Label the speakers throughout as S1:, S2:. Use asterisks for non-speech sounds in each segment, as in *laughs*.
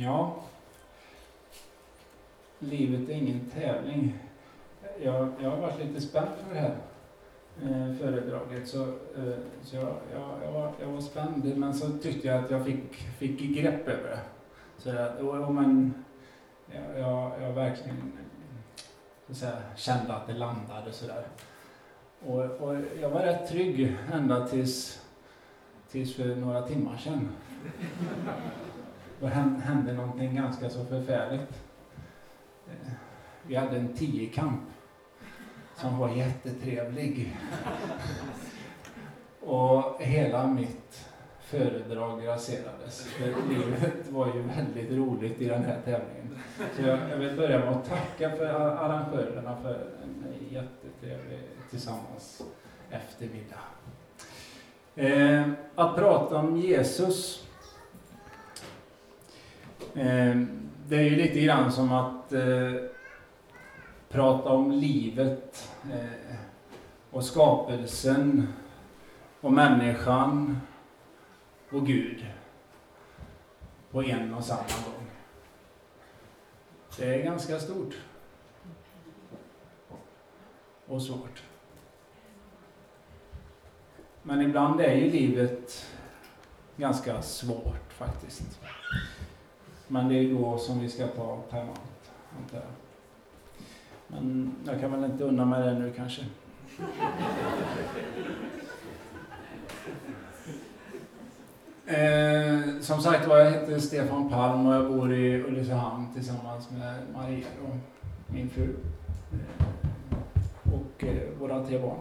S1: Ja, livet är ingen tävling. Jag, jag har varit lite spänd för det här eh, föredraget. Så, eh, så jag, jag, jag, var, jag var spänd, men så tyckte jag att jag fick, fick grepp över det. Så att, och, och men, jag, jag, jag verkligen så att säga, kände att det landade sådär. Och, och jag var rätt trygg ända tills, tills för några timmar sedan. Då hände någonting ganska så förfärligt. Eh, vi hade en tiokamp som var jättetrevlig. Och hela mitt föredrag raserades. För livet var ju väldigt roligt i den här tävlingen. Så jag, jag vill börja med att tacka för arrangörerna för en jättetrevlig tillsammans eftermiddag. Eh, att prata om Jesus. Eh, det är ju lite grann som att eh, prata om livet eh, och skapelsen och människan och Gud på en och samma gång. Det är ganska stort och svårt. Men ibland är ju livet ganska svårt faktiskt. Men det är då som vi ska ta permanent, antar jag. Men jag kan väl inte unna mig det nu kanske. *laughs* Eh, som sagt var, jag heter Stefan Palm och jag bor i Ulricehamn tillsammans med Maria och min fru. Eh, och eh, våra tre barn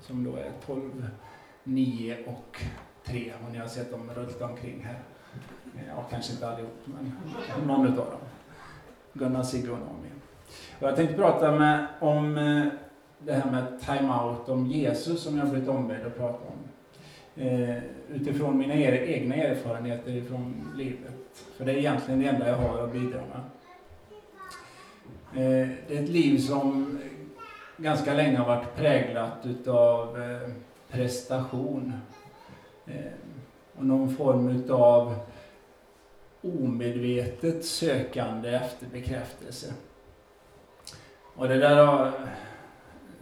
S1: som då är 12, 9 och 3. Och ni har sett dem rulla omkring här. Ja, kanske inte allihop, men någon utav dem. Gunnar, Sigge och Naomi. Och jag tänkte prata med, om eh, det här med time-out, om Jesus som jag blivit ombedd att prata om. Eh, utifrån mina egna erfarenheter från livet. För det är egentligen det enda jag har att bidra med. Eh, det är ett liv som ganska länge har varit präglat utav eh, prestation. Eh, och någon form utav omedvetet sökande efter bekräftelse. Och det där har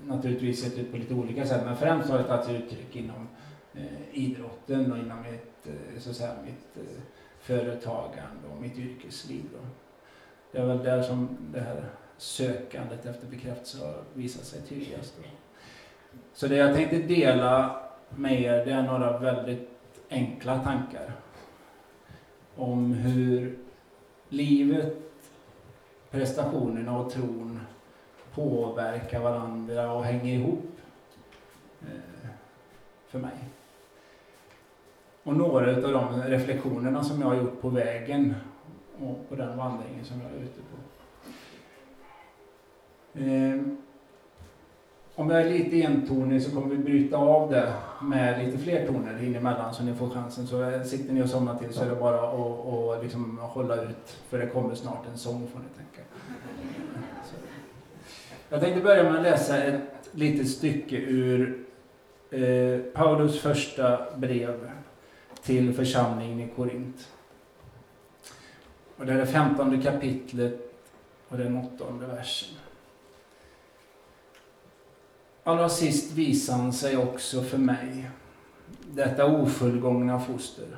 S1: naturligtvis sett ut på lite olika sätt, men främst har det tagit sig uttryck inom eh, idrotten och inom mitt, eh, så att säga, mitt eh, företagande och mitt yrkesliv. Då. Det är väl där som det här sökandet efter bekräftelse har visat sig tydligast. Då. Så det jag tänkte dela med er, det är några väldigt enkla tankar om hur livet, prestationerna och tron påverkar varandra och hänger ihop eh, för mig. Och några av de reflektionerna som jag har gjort på vägen och på den vandringen som jag är ute på. Ehm, om jag är lite entonig så kommer vi bryta av det med lite fler toner in emellan så ni får chansen. Så sitter ni och somnar till så är det bara att liksom hålla ut för det kommer snart en sång får ni tänka. Så. Jag tänkte börja med att läsa ett litet stycke ur eh, Paulus första brev till församlingen i Korint. Och det är det femtonde kapitlet och den åttonde versen. Allra sist visar han sig också för mig, detta ofullgångna foster.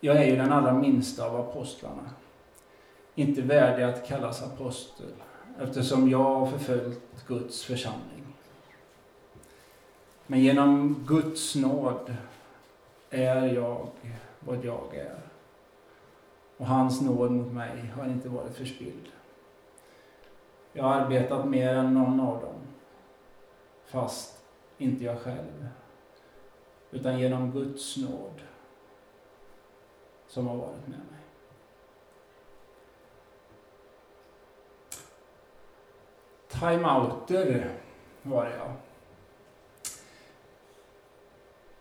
S1: Jag är ju den allra minsta av apostlarna, inte värdig att kallas apostel, eftersom jag har förföljt Guds församling. Men genom Guds nåd är jag vad jag är. Och hans nåd mot mig har inte varit förspilld. Jag har arbetat mer än någon av dem. Fast inte jag själv. Utan genom Guds nåd som har varit med mig. Timeouter var det ja.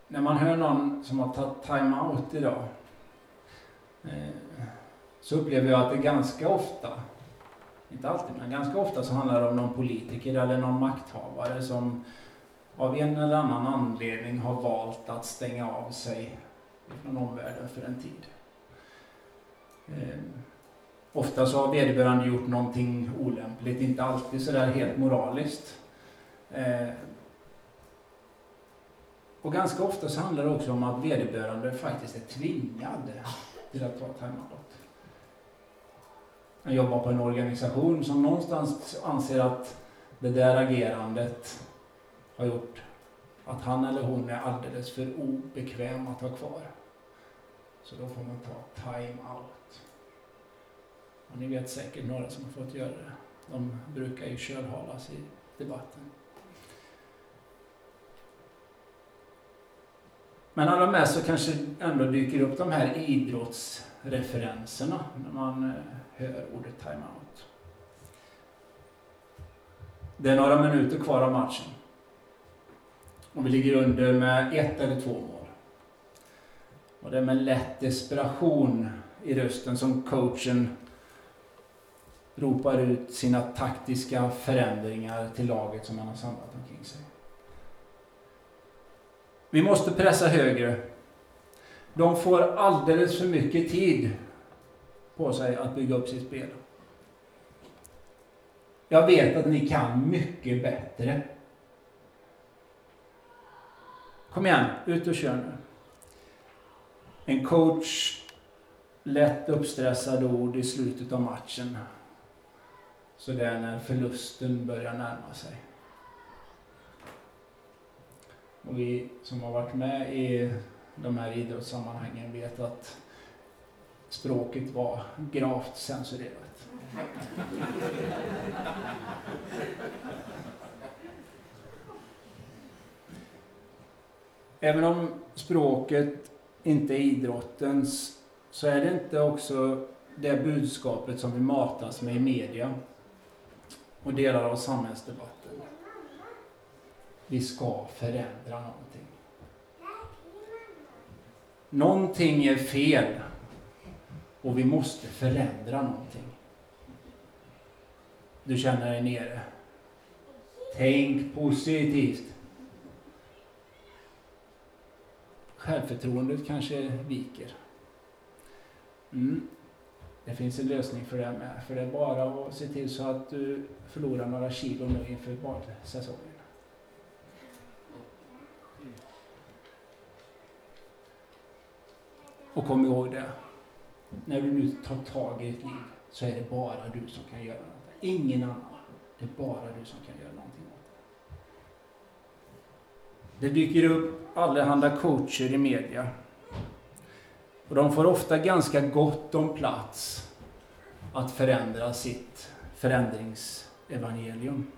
S1: När man hör någon som har tagit timeout idag eh, så upplever jag att det ganska ofta inte alltid, men ganska ofta så handlar det om någon politiker eller någon makthavare som av en eller annan anledning har valt att stänga av sig från omvärlden för en tid. Eh, ofta så har vederbörande gjort någonting olämpligt, inte alltid sådär helt moraliskt. Eh, och ganska ofta så handlar det också om att vederbörande faktiskt är tvingad till att ta timeout. Jag jobbar på en organisation som någonstans anser att det där agerandet har gjort att han eller hon är alldeles för obekväm att ha kvar. Så då får man ta time-out. Och ni vet säkert några som har fått göra det. De brukar ju kölhalas i debatten. Men allra mest så kanske ändå dyker upp de här idrotts referenserna när man eh, hör ordet timeout. Det är några minuter kvar av matchen. Och vi ligger under med ett eller två mål. Och det är med lätt desperation i rösten som coachen ropar ut sina taktiska förändringar till laget som han har samlat omkring sig. Vi måste pressa högre. De får alldeles för mycket tid på sig att bygga upp sitt spel. Jag vet att ni kan mycket bättre. Kom igen, ut och kör nu. En coach lätt uppstressade ord i slutet av matchen. Så det är när förlusten börjar närma sig. Och vi som har varit med i de här idrottssammanhangen vet att språket var gravt censurerat. Även om språket inte är idrottens så är det inte också det budskapet som vi matas med i media och delar av samhällsdebatten. Vi ska förändra någonting. Någonting är fel och vi måste förändra någonting. Du känner dig nere. Tänk positivt. Självförtroendet kanske viker. Mm. Det finns en lösning för det med. För det är bara att se till så att du förlorar några kilo nu inför badsäsongen. Och kom ihåg det. När du nu tar tag i ditt liv så är det bara du som kan göra något. Ingen annan. Det är bara du som kan göra någonting åt det. Det dyker upp allehanda coacher i media och de får ofta ganska gott om plats att förändra sitt förändringsevangelium.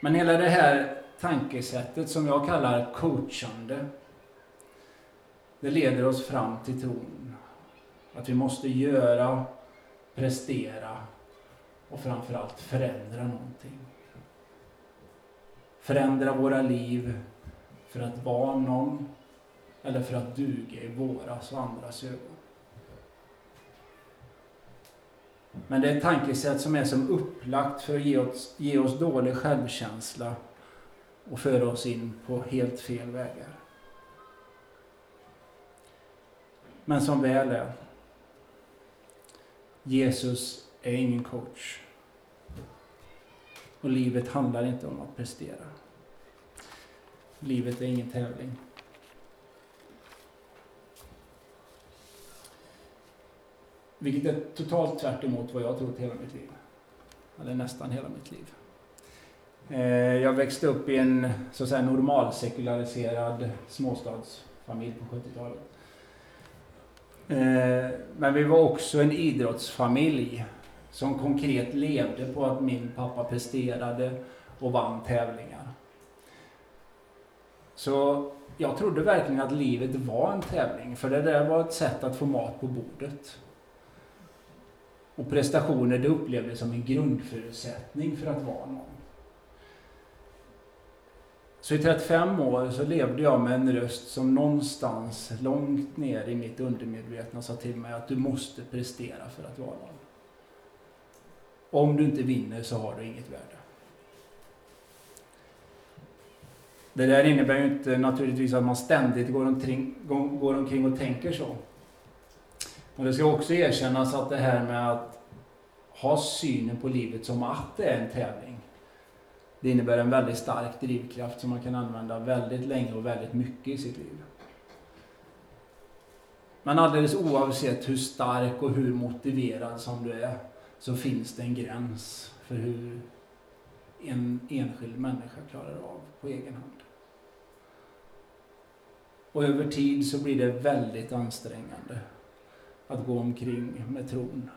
S1: Men hela det här tankesättet som jag kallar coachande, det leder oss fram till tron. Att vi måste göra, prestera och framförallt förändra någonting. Förändra våra liv för att vara någon eller för att duga i våras och andras ögon. Men det är ett tankesätt som är som upplagt för att ge oss, ge oss dålig självkänsla och föra oss in på helt fel vägar. Men som väl är, Jesus är ingen coach. Och livet handlar inte om att prestera. Livet är ingen tävling. Vilket är totalt tvärt vad jag trott hela mitt liv. Eller nästan hela mitt liv. Eh, jag växte upp i en så att säga normalsekulariserad småstadsfamilj på 70-talet. Eh, men vi var också en idrottsfamilj som konkret levde på att min pappa presterade och vann tävlingar. Så jag trodde verkligen att livet var en tävling, för det där var ett sätt att få mat på bordet. Och prestationer det upplevdes som en grundförutsättning för att vara någon. Så i 35 år så levde jag med en röst som någonstans långt ner i mitt undermedvetna sa till mig att du måste prestera för att vara någon. Om du inte vinner så har du inget värde. Det där innebär ju inte naturligtvis att man ständigt går omkring, går omkring och tänker så. Och det ska också erkännas att det här med att ha synen på livet som att det är en tävling. Det innebär en väldigt stark drivkraft som man kan använda väldigt länge och väldigt mycket i sitt liv. Men alldeles oavsett hur stark och hur motiverad som du är så finns det en gräns för hur en enskild människa klarar av på egen hand. Och över tid så blir det väldigt ansträngande att gå omkring med tron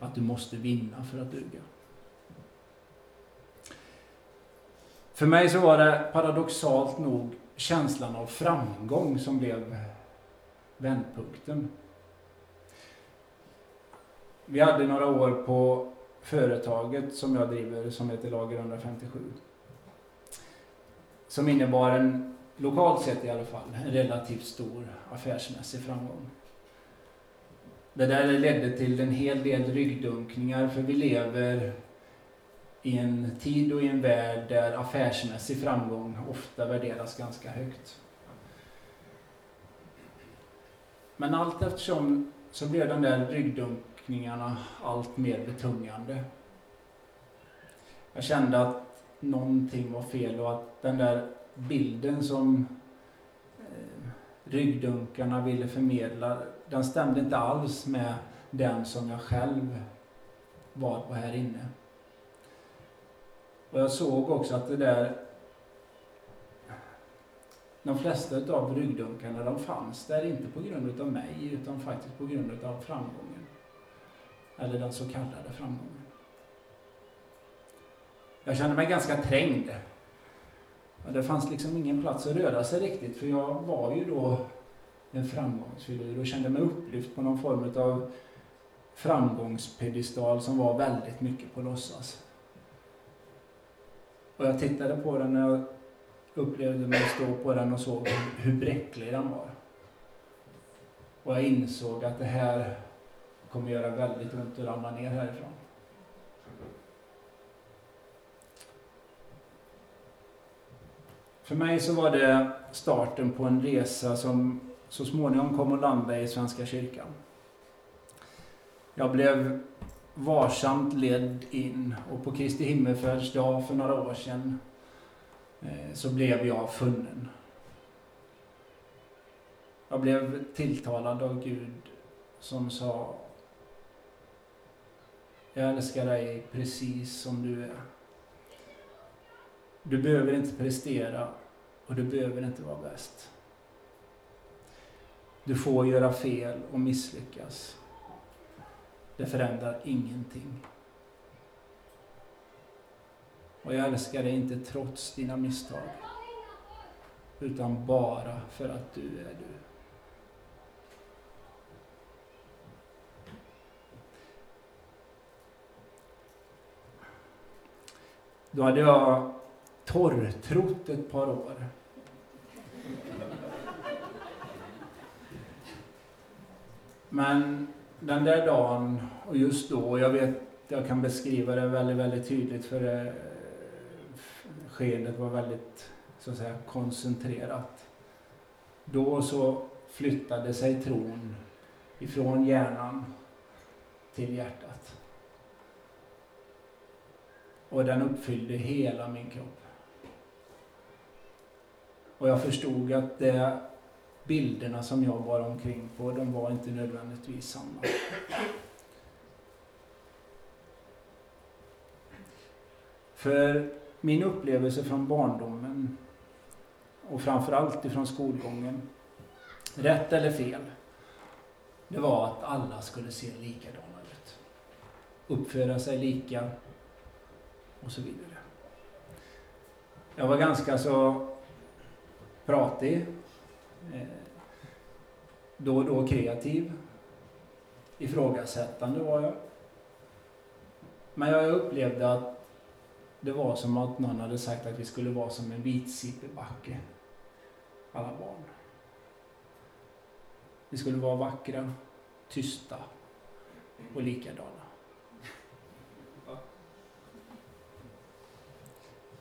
S1: att du måste vinna för att duga. För mig så var det paradoxalt nog känslan av framgång som blev vändpunkten. Vi hade några år på företaget som jag driver som heter Lager 157. Som innebar en, lokalt sett i alla fall, en relativt stor affärsmässig framgång. Det där ledde till en hel del ryggdunkningar för vi lever i en tid och i en värld där affärsmässig framgång ofta värderas ganska högt. Men allt eftersom så blev de där ryggdunkningarna allt mer betungande. Jag kände att någonting var fel och att den där bilden som eh, ryggdunkarna ville förmedla, den stämde inte alls med den som jag själv var på här inne. Och jag såg också att det där de flesta av ryggdunkarna de fanns där inte på grund av mig utan faktiskt på grund av framgången. Eller den så kallade framgången. Jag kände mig ganska trängd. Och det fanns liksom ingen plats att röra sig riktigt för jag var ju då en framgångsfigur och kände mig upplyft på någon form av framgångspedestal som var väldigt mycket på låtsas. Och jag tittade på den när jag upplevde mig stå på den och såg hur bräcklig den var. Och jag insåg att det här kommer göra väldigt ont att ramla ner härifrån. För mig så var det starten på en resa som så småningom kom att landa i Svenska kyrkan. Jag blev varsamt ledd in och på Kristi himmelsfärdsdag för några år sedan eh, så blev jag funnen. Jag blev tilltalad av Gud som sa Jag älskar dig precis som du är. Du behöver inte prestera och du behöver inte vara bäst. Du får göra fel och misslyckas. Det förändrar ingenting. Och jag älskar dig inte trots dina misstag. Utan bara för att du är du. Då hade jag torrtrott ett par år. Men den där dagen och just då, jag vet, jag kan beskriva det väldigt, väldigt tydligt för eh, det, skedet var väldigt, så att säga, koncentrerat. Då så flyttade sig tron ifrån hjärnan till hjärtat. Och den uppfyllde hela min kropp. Och jag förstod att det bilderna som jag var omkring på, de var inte nödvändigtvis samma. För min upplevelse från barndomen och framförallt ifrån skolgången, rätt eller fel, det var att alla skulle se likadana ut. Uppföra sig lika och så vidare. Jag var ganska så pratig, Eh, då och då kreativ. Ifrågasättande var jag. Men jag upplevde att det var som att någon hade sagt att vi skulle vara som en vitsippebacke, alla barn. Vi skulle vara vackra, tysta och likadana.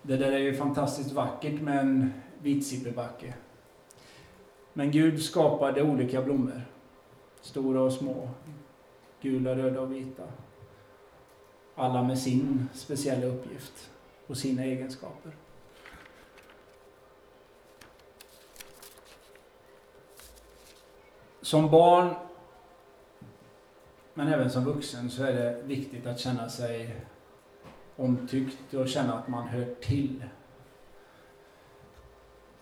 S1: Det där är ju fantastiskt vackert med en vitsippebacke. Men Gud skapade olika blommor. Stora och små. Gula, röda och vita. Alla med sin speciella uppgift och sina egenskaper. Som barn, men även som vuxen, så är det viktigt att känna sig omtyckt och känna att man hör till.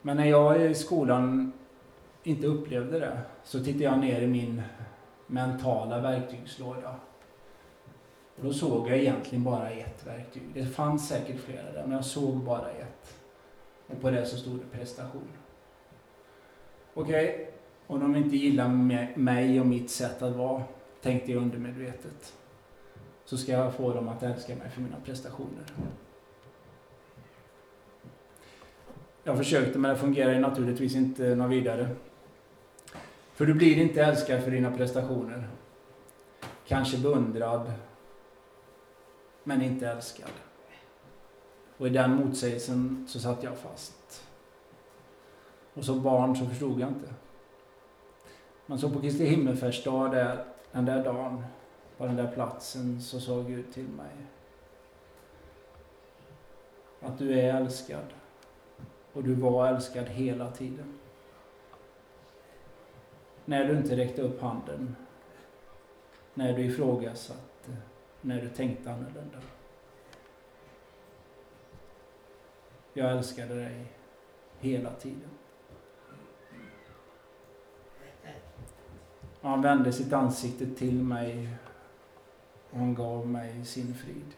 S1: Men när jag i skolan inte upplevde det så tittade jag ner i min mentala verktygslåda. Och då såg jag egentligen bara ett verktyg. Det fanns säkert flera där, men jag såg bara ett. Och på det så stod det prestation. Okej, okay. om de inte gillar mig och mitt sätt att vara, tänkte jag undermedvetet, så ska jag få dem att älska mig för mina prestationer. Jag försökte men det fungerade naturligtvis inte något vidare. För du blir inte älskad för dina prestationer. Kanske beundrad, men inte älskad. Och i den motsägelsen så satt jag fast. Och som barn så förstod jag inte. Men så på Kristi himmelsfärdsdag, där, den där dagen, på den där platsen, så sa Gud till mig. Att du är älskad. Och du var älskad hela tiden. När du inte räckte upp handen. När du ifrågasatte. När du tänkte annorlunda. Jag älskade dig hela tiden. Han vände sitt ansikte till mig och han gav mig sin frid.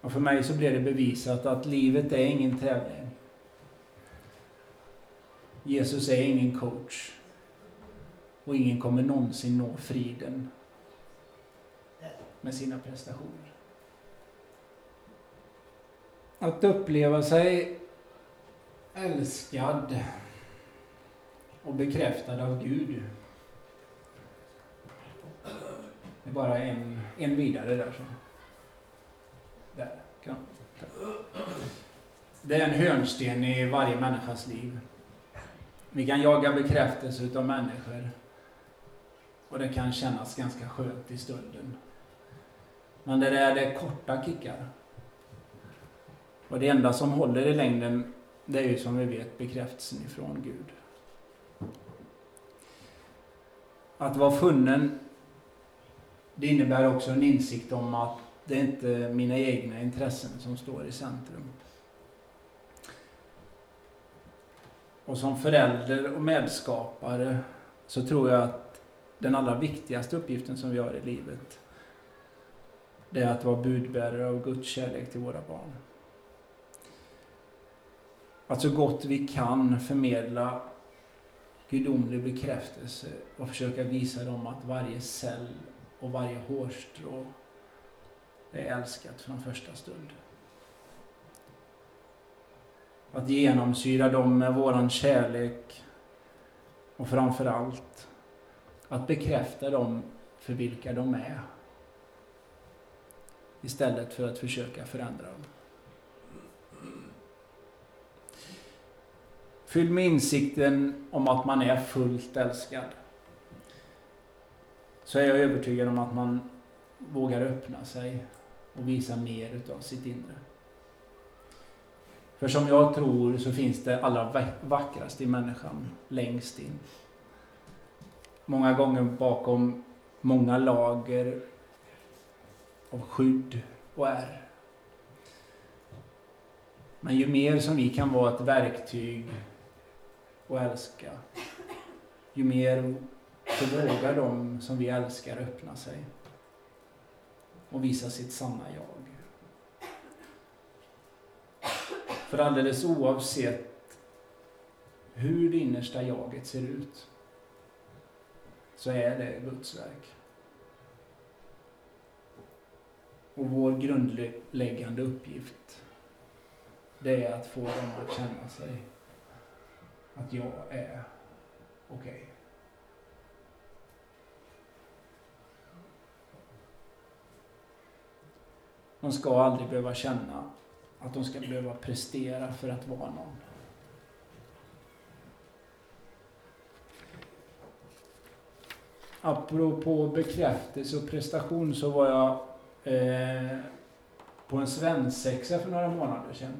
S1: Och för mig så blev det bevisat att livet är ingen tävling. Jesus är ingen coach. Och ingen kommer någonsin nå friden med sina prestationer. Att uppleva sig älskad och bekräftad av Gud. Det är bara en, en vidare där. Så. Där. Det är en hörnsten i varje människas liv. Vi kan jaga bekräftelse utav människor. Och det kan kännas ganska skönt i stunden. Men det där det är korta kickar. Och det enda som håller i längden, det är ju som vi vet bekräftelsen ifrån Gud. Att vara funnen, det innebär också en insikt om att det är inte mina egna intressen som står i centrum. Och som förälder och medskapare så tror jag att den allra viktigaste uppgiften som vi har i livet det är att vara budbärare av Guds kärlek till våra barn. Att så gott vi kan förmedla gudomlig bekräftelse och försöka visa dem att varje cell och varje hårstrå är älskat från första stund. Att genomsyra dem med våran kärlek och framför allt att bekräfta dem för vilka de är. Istället för att försöka förändra dem. Fylld med insikten om att man är fullt älskad. Så är jag övertygad om att man vågar öppna sig och visa mer utav sitt inre. För som jag tror så finns det allra vackraste i människan längst in. Många gånger bakom många lager av skydd och är. Men ju mer som vi kan vara ett verktyg och älska, ju mer så vågar de som vi älskar öppna sig och visa sitt sanna jag. För alldeles oavsett hur det innersta jaget ser ut så är det Guds verk. Och vår grundläggande uppgift det är att få dem att känna sig att jag är okej. Okay. De ska aldrig behöva känna att de ska behöva prestera för att vara någon. apropå bekräftelse och prestation så var jag eh, på en svensexa för några månader sedan.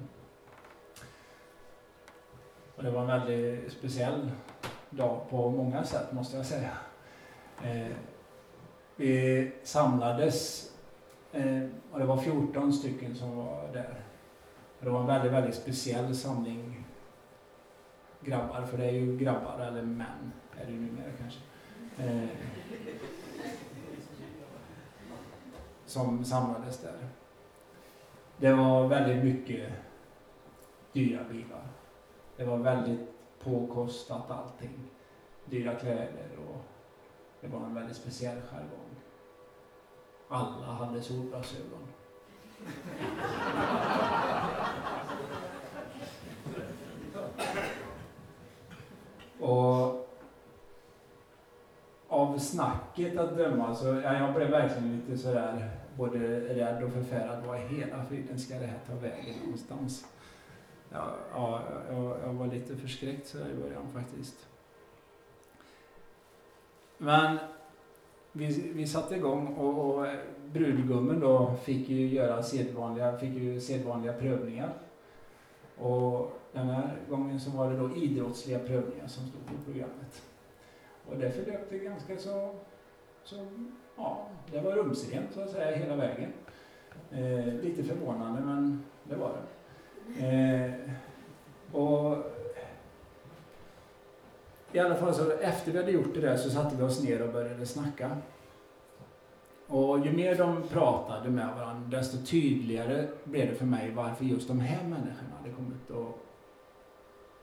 S1: Och det var en väldigt speciell dag på många sätt måste jag säga. Eh, vi samlades eh, och det var 14 stycken som var där. För det var en väldigt, väldigt speciell samling grabbar, för det är ju grabbar, eller män är det ju numera kanske. Eh, som samlades där. Det var väldigt mycket dyra bilar. Det var väldigt påkostat allting. Dyra kläder och det var en väldigt speciell jargong. Alla hade solglasögon och av snacket att döma så, ja, jag blev verkligen lite sådär både rädd och förfärad. Vad i hela friden ska det här ta vägen någonstans? Ja, ja jag, jag var lite förskräckt sådär i början faktiskt. Men vi, vi satte igång och, och brudgummen då fick ju göra sedvanliga, fick ju sedvanliga prövningar. Och den här gången så var det då idrottsliga prövningar som stod på programmet. Och det förlöpte ganska så, så ja, det var rumsrent så att säga hela vägen. Eh, lite förvånande men det var det. Eh, och i alla fall så efter vi hade gjort det där så satte vi oss ner och började snacka. Och ju mer de pratade med varandra desto tydligare blev det för mig varför just de här människorna hade kommit att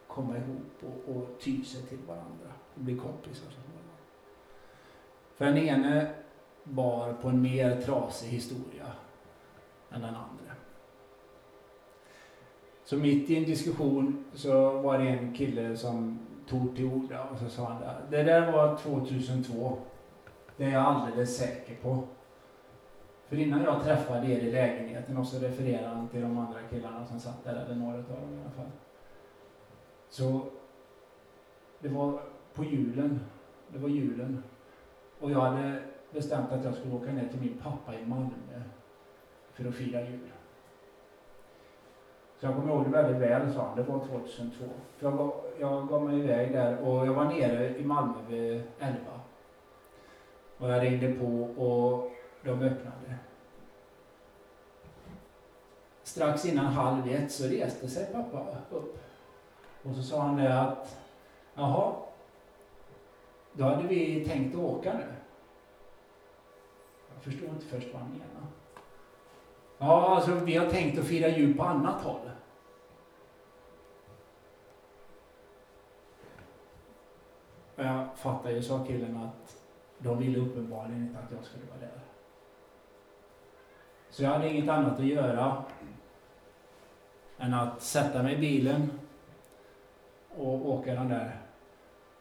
S1: komma ihop och, och ty sig till varandra och bli kompisar. För den ene bar på en mer trasig historia än den andra. Så mitt i en diskussion så var det en kille som tog till orda och så sa han. Det där var 2002. Det är jag alldeles säker på. För innan jag träffade er i lägenheten och så refererade han till de andra killarna som satt där, eller några av dem i alla fall. Så det var på julen. Det var julen. Och jag hade bestämt att jag skulle åka ner till min pappa i Malmö för att fira jul. Så jag kommer ihåg det väldigt väl, sa han. Det var 2002. För jag, gav, jag gav mig iväg där och jag var nere i Malmö vid 11. Och jag ringde på och de öppnade. Strax innan halv ett så reste sig pappa upp. Och så sa han det att, jaha, då hade vi tänkt att åka nu. Jag förstod inte först vad han menade. Ja, alltså vi har tänkt att fira jul på annat håll. Och jag fattar ju, sa killen, att de ville uppenbarligen inte att jag skulle vara där. Så jag hade inget annat att göra än att sätta mig i bilen och åka den där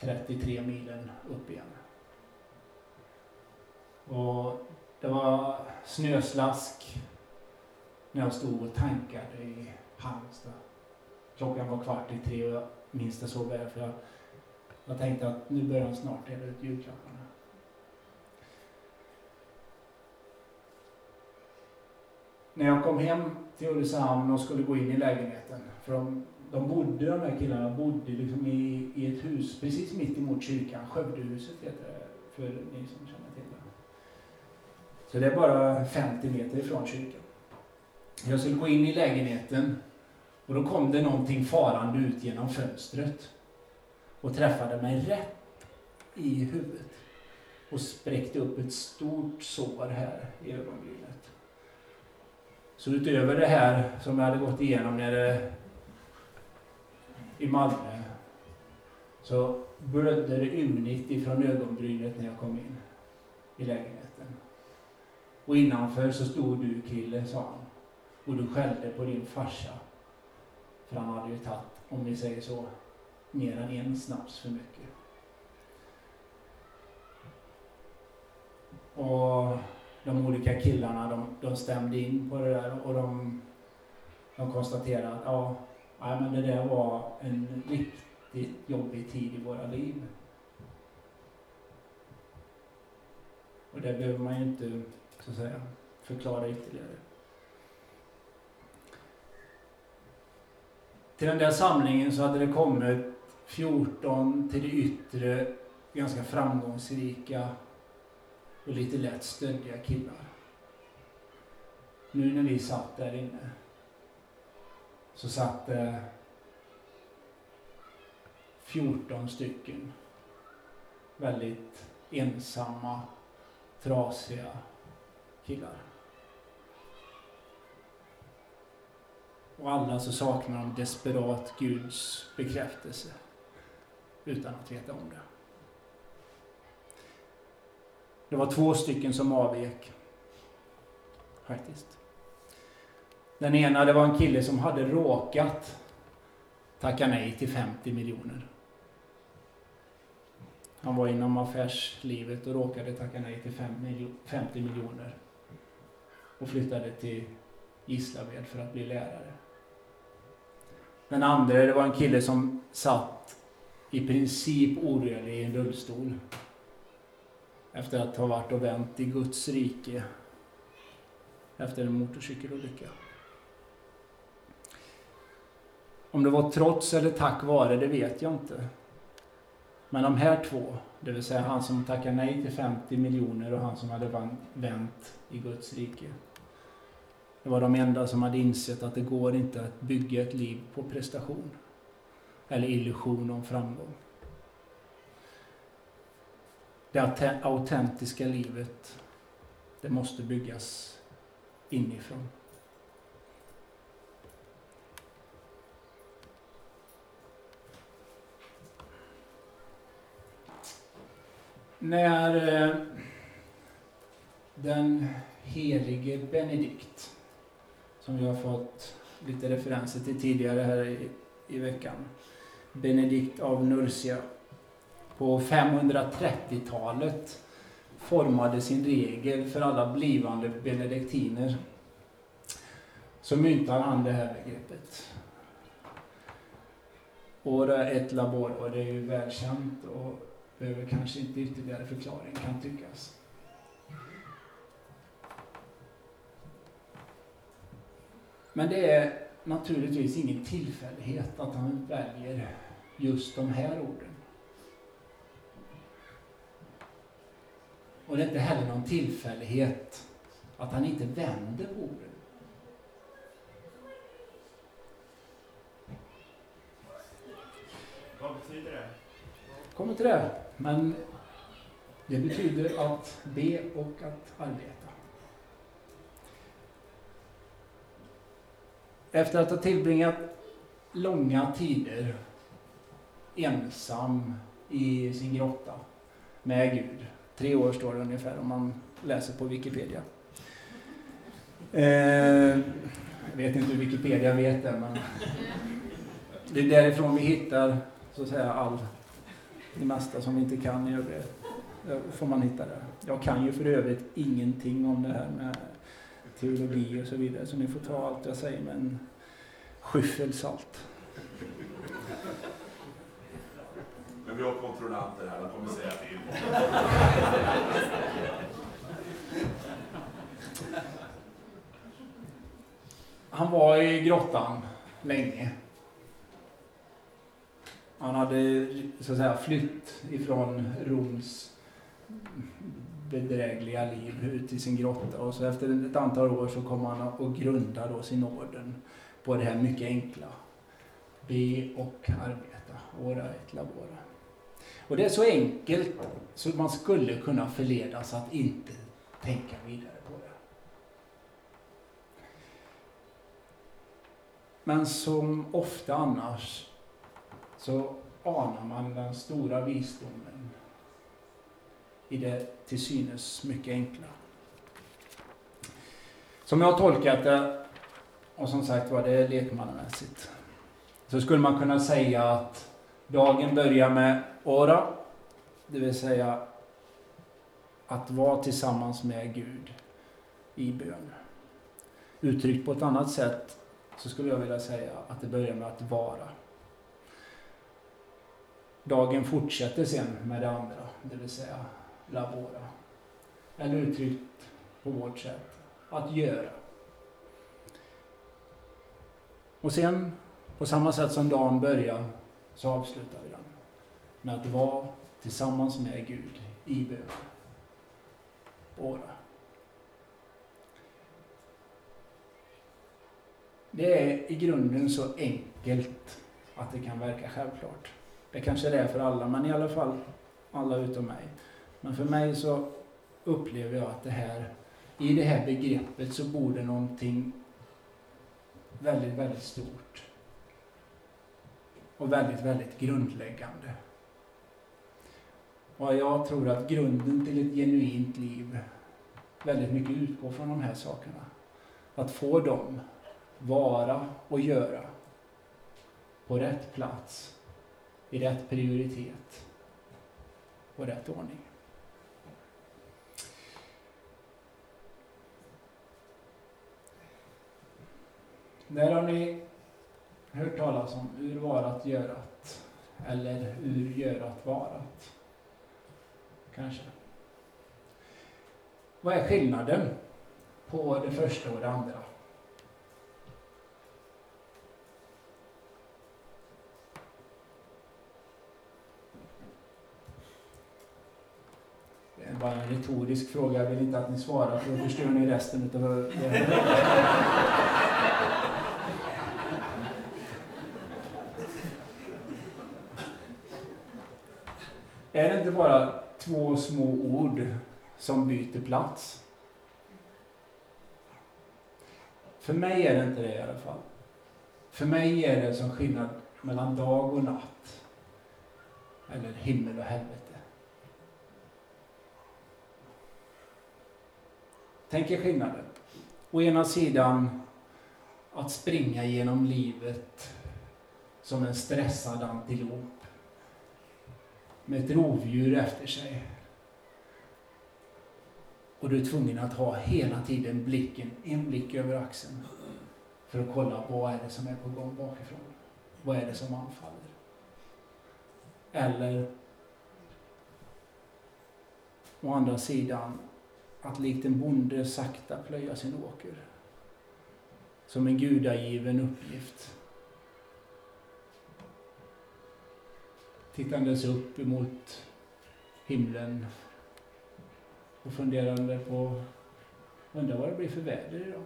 S1: 33 milen upp igen. Och det var snöslask när jag stod och tankade i Halmstad. Klockan var kvart i tre och jag minns det så väl för jag, jag tänkte att nu börjar de snart dela ut julklapparna. När jag kom hem till Ulricehamn och skulle gå in i lägenheten, för de, de bodde, de här killarna bodde liksom i, i ett hus precis mitt emot kyrkan, Skövdehuset heter det, för ni som känner till det. Så det är bara 50 meter ifrån kyrkan. Jag skulle gå in i lägenheten och då kom det någonting farande ut genom fönstret och träffade mig rätt i huvudet och spräckte upp ett stort sår här i ögonbrynet. Så utöver det här som jag hade gått igenom nere i Malmö så blödde det ymnigt ifrån ögonbrynet när jag kom in i lägenheten. Och innanför så stod du kille, sa han. Och du skällde på din farsa. För han hade ju tagit, om vi säger så, mer än en snaps för mycket. Och de olika killarna de, de stämde in på det där och de, de konstaterade att ja, men det där var en riktigt jobbig tid i våra liv. Och det behöver man ju inte så att säga, förklara ytterligare. Till den där samlingen så hade det kommit 14 till det yttre ganska framgångsrika och lite lätt stöddiga killar. Nu när vi satt där inne så satt det 14 stycken väldigt ensamma, trasiga killar. Och alla så saknar de desperat Guds bekräftelse utan att veta om det. Det var två stycken som avvek. Faktiskt. Den ena det var en kille som hade råkat tacka nej till 50 miljoner. Han var inom affärslivet och råkade tacka nej till 50 miljoner. Och flyttade till Gislaved för att bli lärare. Den andra det var en kille som satt i princip orörlig i en rullstol. Efter att ha varit och vänt i Guds rike efter en motorcykelolycka. Om det var trots eller tack vare, det vet jag inte. Men de här två, det vill säga han som tackade nej till 50 miljoner och han som hade vänt i Guds rike. Det var de enda som hade insett att det går inte att bygga ett liv på prestation eller illusion om framgång. Det autentiska livet, det måste byggas inifrån. När eh, den helige Benedikt, som vi har fått lite referenser till tidigare här i, i veckan, Benedikt av Nursia, på 530-talet formade sin regel för alla blivande benediktiner så myntar han det här begreppet. Ora et labor, och det är ju välkänt och behöver kanske inte ytterligare förklaring kan tyckas. Men det är naturligtvis ingen tillfällighet att han väljer just de här orden. Och det är inte heller någon tillfällighet att han inte vänder på orden.
S2: Vad betyder det?
S1: kommer till det. Men det betyder att be och att arbeta. Efter att ha tillbringat långa tider ensam i sin grotta med Gud. Tre år står det ungefär om man läser på Wikipedia. Eh, jag vet inte hur Wikipedia vet det, men det är därifrån vi hittar så att säga all det mesta som vi inte kan i övrigt eh, får man hitta det. Jag kan ju för övrigt ingenting om det här med teologi och så vidare, så ni får ta allt jag säger med en skyffel salt.
S2: Men vi har kontrollanter här, de kommer säga till.
S1: Han var i grottan länge. Han hade så att säga flytt ifrån Roms bedrägliga liv ut i sin grotta och så efter ett antal år så kom han och grundade då sin orden på det här mycket enkla. Be och arbeta. Ora et labora. Och det är så enkelt så man skulle kunna förledas att inte tänka vidare på det. Men som ofta annars så anar man den stora visdomen i det till synes mycket enkla. Som jag har tolkat det, och som sagt var det är lekmannamässigt, så skulle man kunna säga att dagen börjar med ora, det vill säga att vara tillsammans med Gud i bön. Uttryckt på ett annat sätt så skulle jag vilja säga att det börjar med att vara. Dagen fortsätter sen med det andra, det vill säga labora. Eller uttryckt på vårt sätt, att göra. Och sen, på samma sätt som dagen börjar, så avslutar vi den med att vara tillsammans med Gud i bön. Båda. Det är i grunden så enkelt att det kan verka självklart. Det kanske det är för alla, men i alla fall alla utom mig. Men för mig så upplever jag att det här, i det här begreppet så bor det någonting väldigt, väldigt stort. Och väldigt, väldigt grundläggande. Och jag tror att grunden till ett genuint liv väldigt mycket utgår från de här sakerna. Att få dem vara och göra på rätt plats, i rätt prioritet och rätt ordning. När har ni hört talas om ur varat görat eller ur görat varat. Kanske. Vad är skillnaden på det första och det andra? Det är bara en retorisk fråga. Jag vill inte att ni svarar för då förstör ni resten av det. Är det inte bara två små ord som byter plats? För mig är det inte det i alla fall. För mig är det som skillnad mellan dag och natt. Eller himmel och helvete. Tänk er skillnaden. Å ena sidan att springa genom livet som en stressad antilop med ett rovdjur efter sig. Och du är tvungen att ha hela tiden blicken, en blick över axeln för att kolla på vad är det som är på gång bakifrån. Vad är det som anfaller? Eller å andra sidan att likt en bonde sakta plöja sin åker. Som en gudagiven uppgift. Tittandes upp emot himlen och funderande på, undrar vad det blir för väder idag.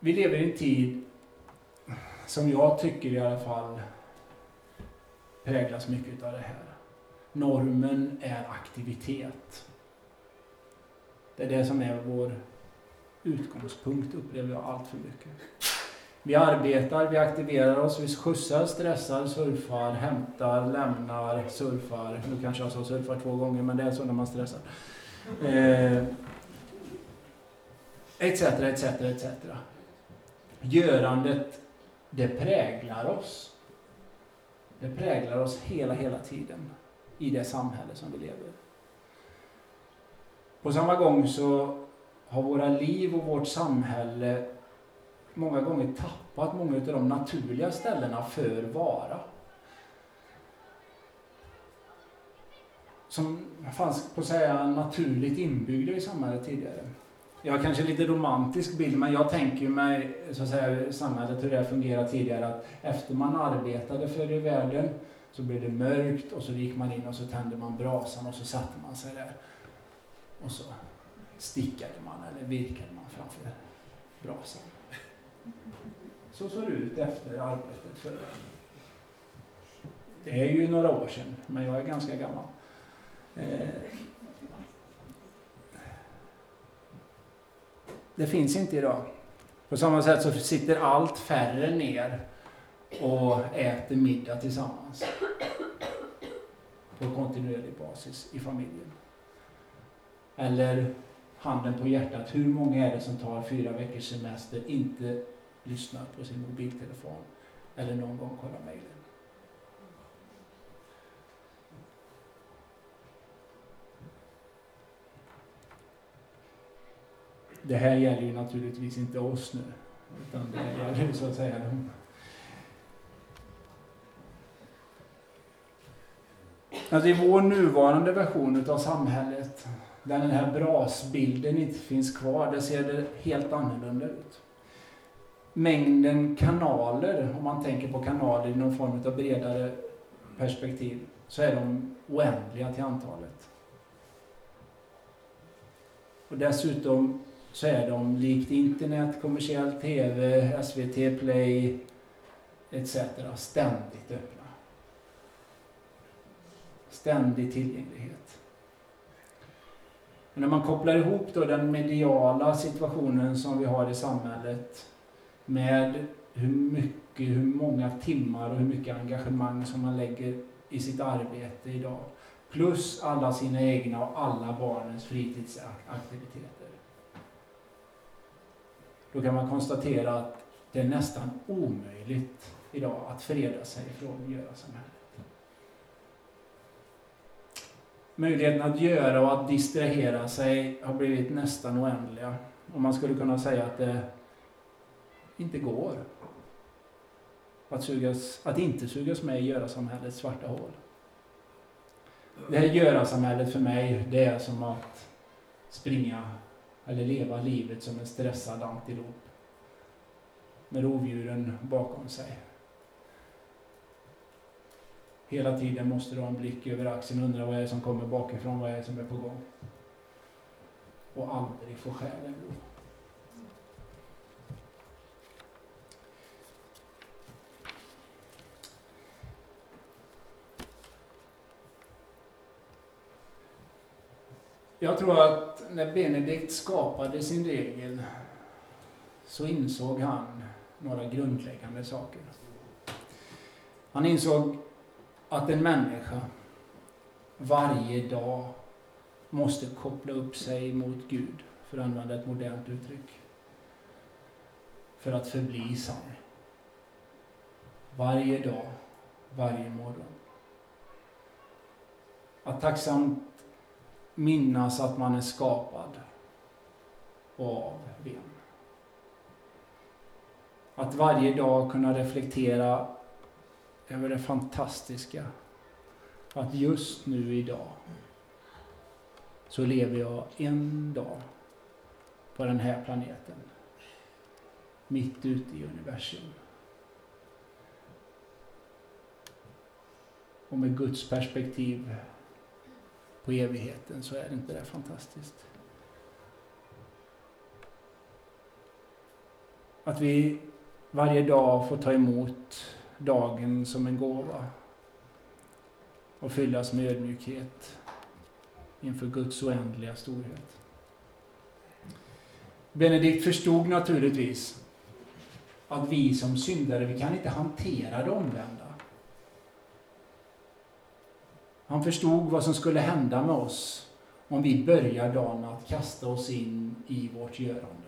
S1: Vi lever i en tid som jag tycker i alla fall präglas mycket av det här. Normen är aktivitet. Det är det som är vår utgångspunkt, upplever jag allt för mycket. Vi arbetar, vi aktiverar oss, vi skjutsar, stressar, surfar, hämtar, lämnar, surfar. Nu kanske jag sa surfar två gånger, men det är så när man stressar. Eh, etc, etc, etc. Görandet, det präglar oss. Det präglar oss hela, hela tiden i det samhälle som vi lever. På samma gång så har våra liv och vårt samhälle många gånger tappat många av de naturliga ställena för vara. Som fanns på att säga naturligt inbyggda i samhället tidigare. Jag har kanske lite romantisk bild, men jag tänker mig så att säga, samhället hur det fungerat tidigare. Att efter man arbetade för i världen så blev det mörkt och så gick man in och så tände man brasan och så satte man sig där. Och så stickade man eller virkade man framför brasan. Så såg det ut efter arbetet för Det är ju några år sedan, men jag är ganska gammal. Eh, det finns inte idag. På samma sätt så sitter allt färre ner och äter middag tillsammans på kontinuerlig basis i familjen. Eller handen på hjärtat, hur många är det som tar fyra veckors semester, inte lyssnar på sin mobiltelefon eller någon gång kollar mejlen? Det här gäller ju naturligtvis inte oss nu, utan det gäller så att säga dem. Alltså i vår nuvarande version av samhället, där den här brasbilden inte finns kvar, där ser det helt annorlunda ut. Mängden kanaler, om man tänker på kanaler i någon form av bredare perspektiv, så är de oändliga till antalet. Och dessutom så är de likt internet, kommersiell TV, SVT Play etc. ständigt öppna. Ständig tillgänglighet. Men när man kopplar ihop då den mediala situationen som vi har i samhället med hur mycket, hur många timmar och hur mycket engagemang som man lägger i sitt arbete idag. Plus alla sina egna och alla barnens fritidsaktiviteter. Då kan man konstatera att det är nästan omöjligt idag att freda sig från göra-samhället. Möjligheten att göra och att distrahera sig har blivit nästan oändliga. Och man skulle kunna säga att det inte går att, sugas, att inte sugas med i göra-samhällets svarta hål. Det här göra-samhället för mig, det är som att springa eller leva livet som en stressad antilop med rovdjuren bakom sig. Hela tiden måste du ha en blick över axeln och undra vad är det som kommer bakifrån, vad är det som är på gång. Och aldrig få själen ro. Jag tror att när Benedikt skapade sin regel så insåg han några grundläggande saker. Han insåg att en människa varje dag måste koppla upp sig mot Gud, för att använda ett modernt uttryck, för att förbli sann. Varje dag, varje morgon. Att tacksamt minnas att man är skapad och av vem. Att varje dag kunna reflektera över det fantastiska. Att just nu idag så lever jag en dag på den här planeten. Mitt ute i universum. Och med Guds perspektiv på evigheten så är det inte det fantastiskt. Att vi varje dag får ta emot dagen som en gåva och fyllas med ödmjukhet inför Guds oändliga storhet. Benedikt förstod naturligtvis att vi som syndare, vi kan inte hantera det omvända. Han förstod vad som skulle hända med oss om vi börjar dagen att kasta oss in i vårt görande.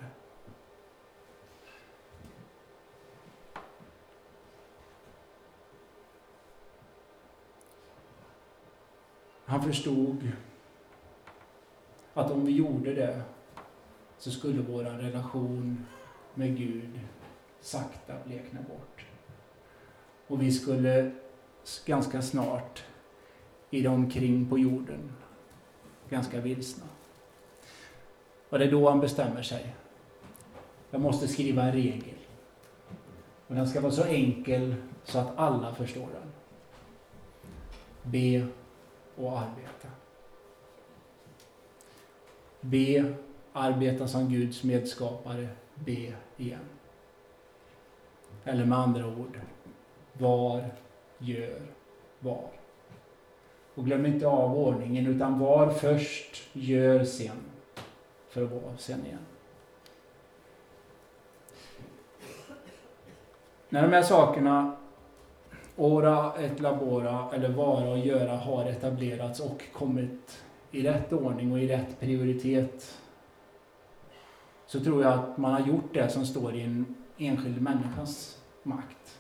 S1: Han förstod att om vi gjorde det så skulle vår relation med Gud sakta blekna bort. Och vi skulle ganska snart irra omkring på jorden, ganska vilsna. Och det är då han bestämmer sig. Jag måste skriva en regel. Och den ska vara så enkel så att alla förstår den. Be och arbeta. Be, arbeta som Guds medskapare, be igen. Eller med andra ord, var, gör, var. Och glöm inte av ordningen, utan var först, gör sen, för att vara sen igen. När de här sakerna Ora et labora, eller vara och göra, har etablerats och kommit i rätt ordning och i rätt prioritet så tror jag att man har gjort det som står i en enskild människas makt.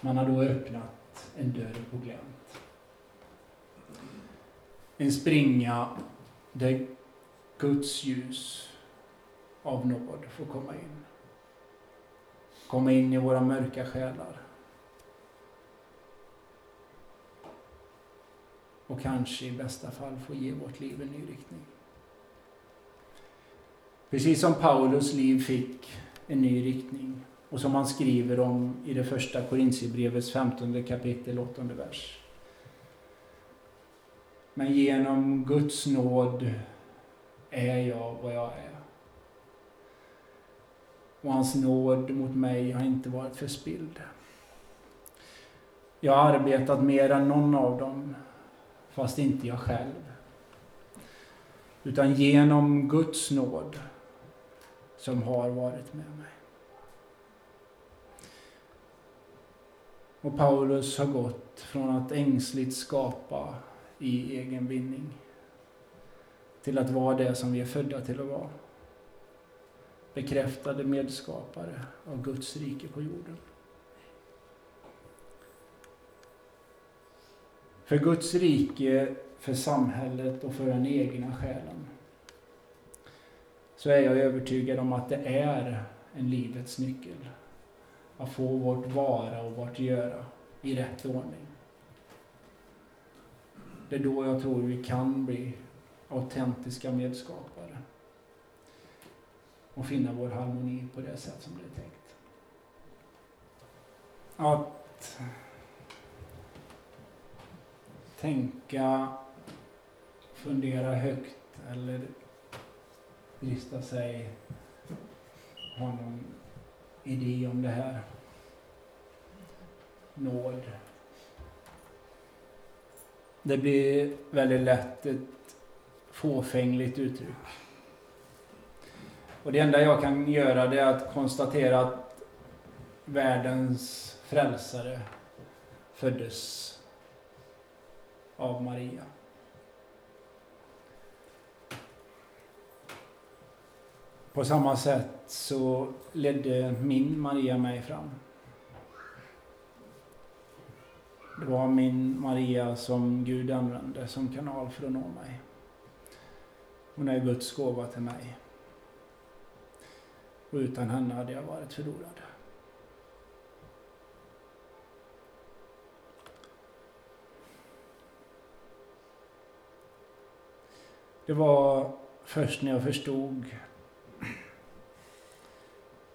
S1: Man har då öppnat en dörr på glänt. En springa där Guds ljus av nåd får komma in komma in i våra mörka själar. och kanske i bästa fall få ge vårt liv en ny riktning. Precis som Paulus liv fick en ny riktning och som han skriver om i det första Korintierbrevets 15 kapitel 8 vers. Men genom Guds nåd är jag vad jag är. Och hans nåd mot mig har inte varit förspilld. Jag har arbetat mer än någon av dem, fast inte jag själv. Utan genom Guds nåd som har varit med mig. Och Paulus har gått från att ängsligt skapa i egen vinning till att vara det som vi är födda till att vara. Bekräftade medskapare av Guds rike på jorden. För Guds rike, för samhället och för den egna själen så är jag övertygad om att det är en livets nyckel. Att få vårt vara och vårt göra i rätt ordning. Det är då jag tror vi kan bli autentiska medskapare och finna vår harmoni på det sätt som det är tänkt. Att tänka, fundera högt eller drista sig ha någon idé om det här. Nåd. Det blir väldigt lätt ett fåfängligt uttryck. Och det enda jag kan göra det är att konstatera att världens frälsare föddes av Maria. På samma sätt så ledde min Maria mig fram. Det var min Maria som Gud använde som kanal för att nå mig. Hon är Guds gåva till mig. Och utan henne hade jag varit förlorad. Det var först när jag förstod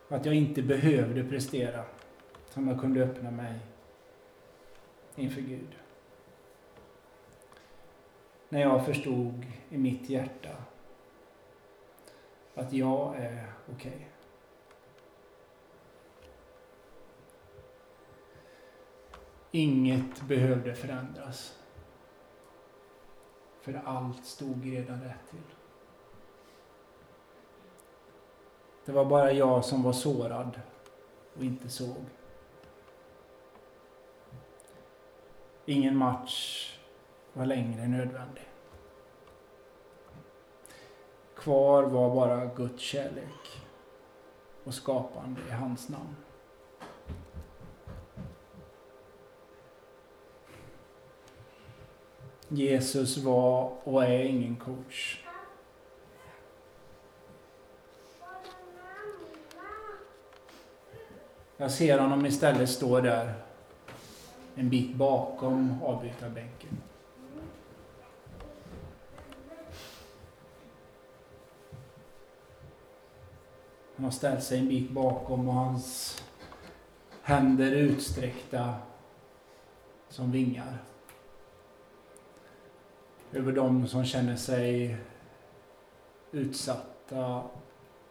S1: att jag inte behövde prestera som jag kunde öppna mig inför Gud. När jag förstod i mitt hjärta att jag är okej. Okay. Inget behövde förändras. För allt stod redan rätt till. Det var bara jag som var sårad och inte såg. Ingen match var längre nödvändig. Kvar var bara Guds kärlek och skapande i hans namn. Jesus var och är ingen coach. Jag ser honom istället stå där en bit bakom avbytarbänken. Han har ställt sig en bit bakom och hans händer utsträckta som vingar över de som känner sig utsatta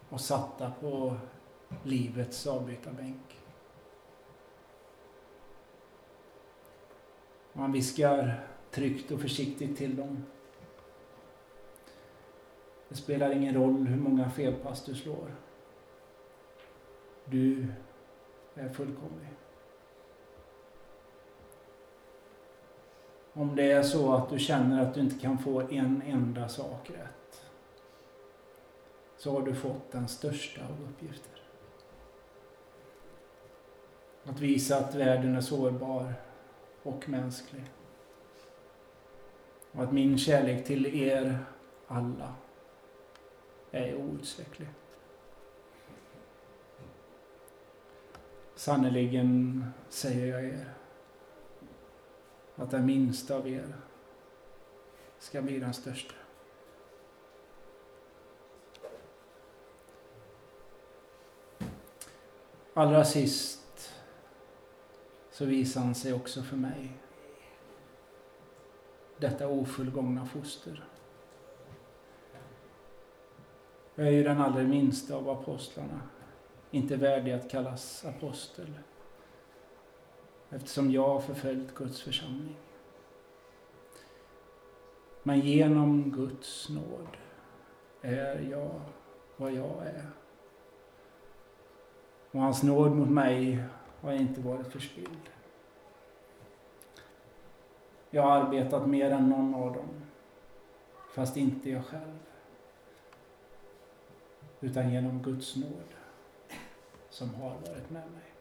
S1: och satta på livets avbytarbänk. Man viskar tryggt och försiktigt till dem. Det spelar ingen roll hur många felpass du slår. Du är fullkomlig. Om det är så att du känner att du inte kan få en enda sak rätt så har du fått den största av uppgifter. Att visa att världen är sårbar och mänsklig. Och att min kärlek till er alla är outsäcklig. Sannerligen säger jag er att den minsta av er ska bli den största. Allra sist så visar han sig också för mig. Detta ofullgångna foster. Jag är ju den allra minsta av apostlarna, inte värdig att kallas apostel eftersom jag har förföljt Guds församling. Men genom Guds nåd är jag vad jag är. Och hans nåd mot mig har inte varit förspilld. Jag har arbetat mer än någon av dem, fast inte jag själv. Utan genom Guds nåd som har varit med mig.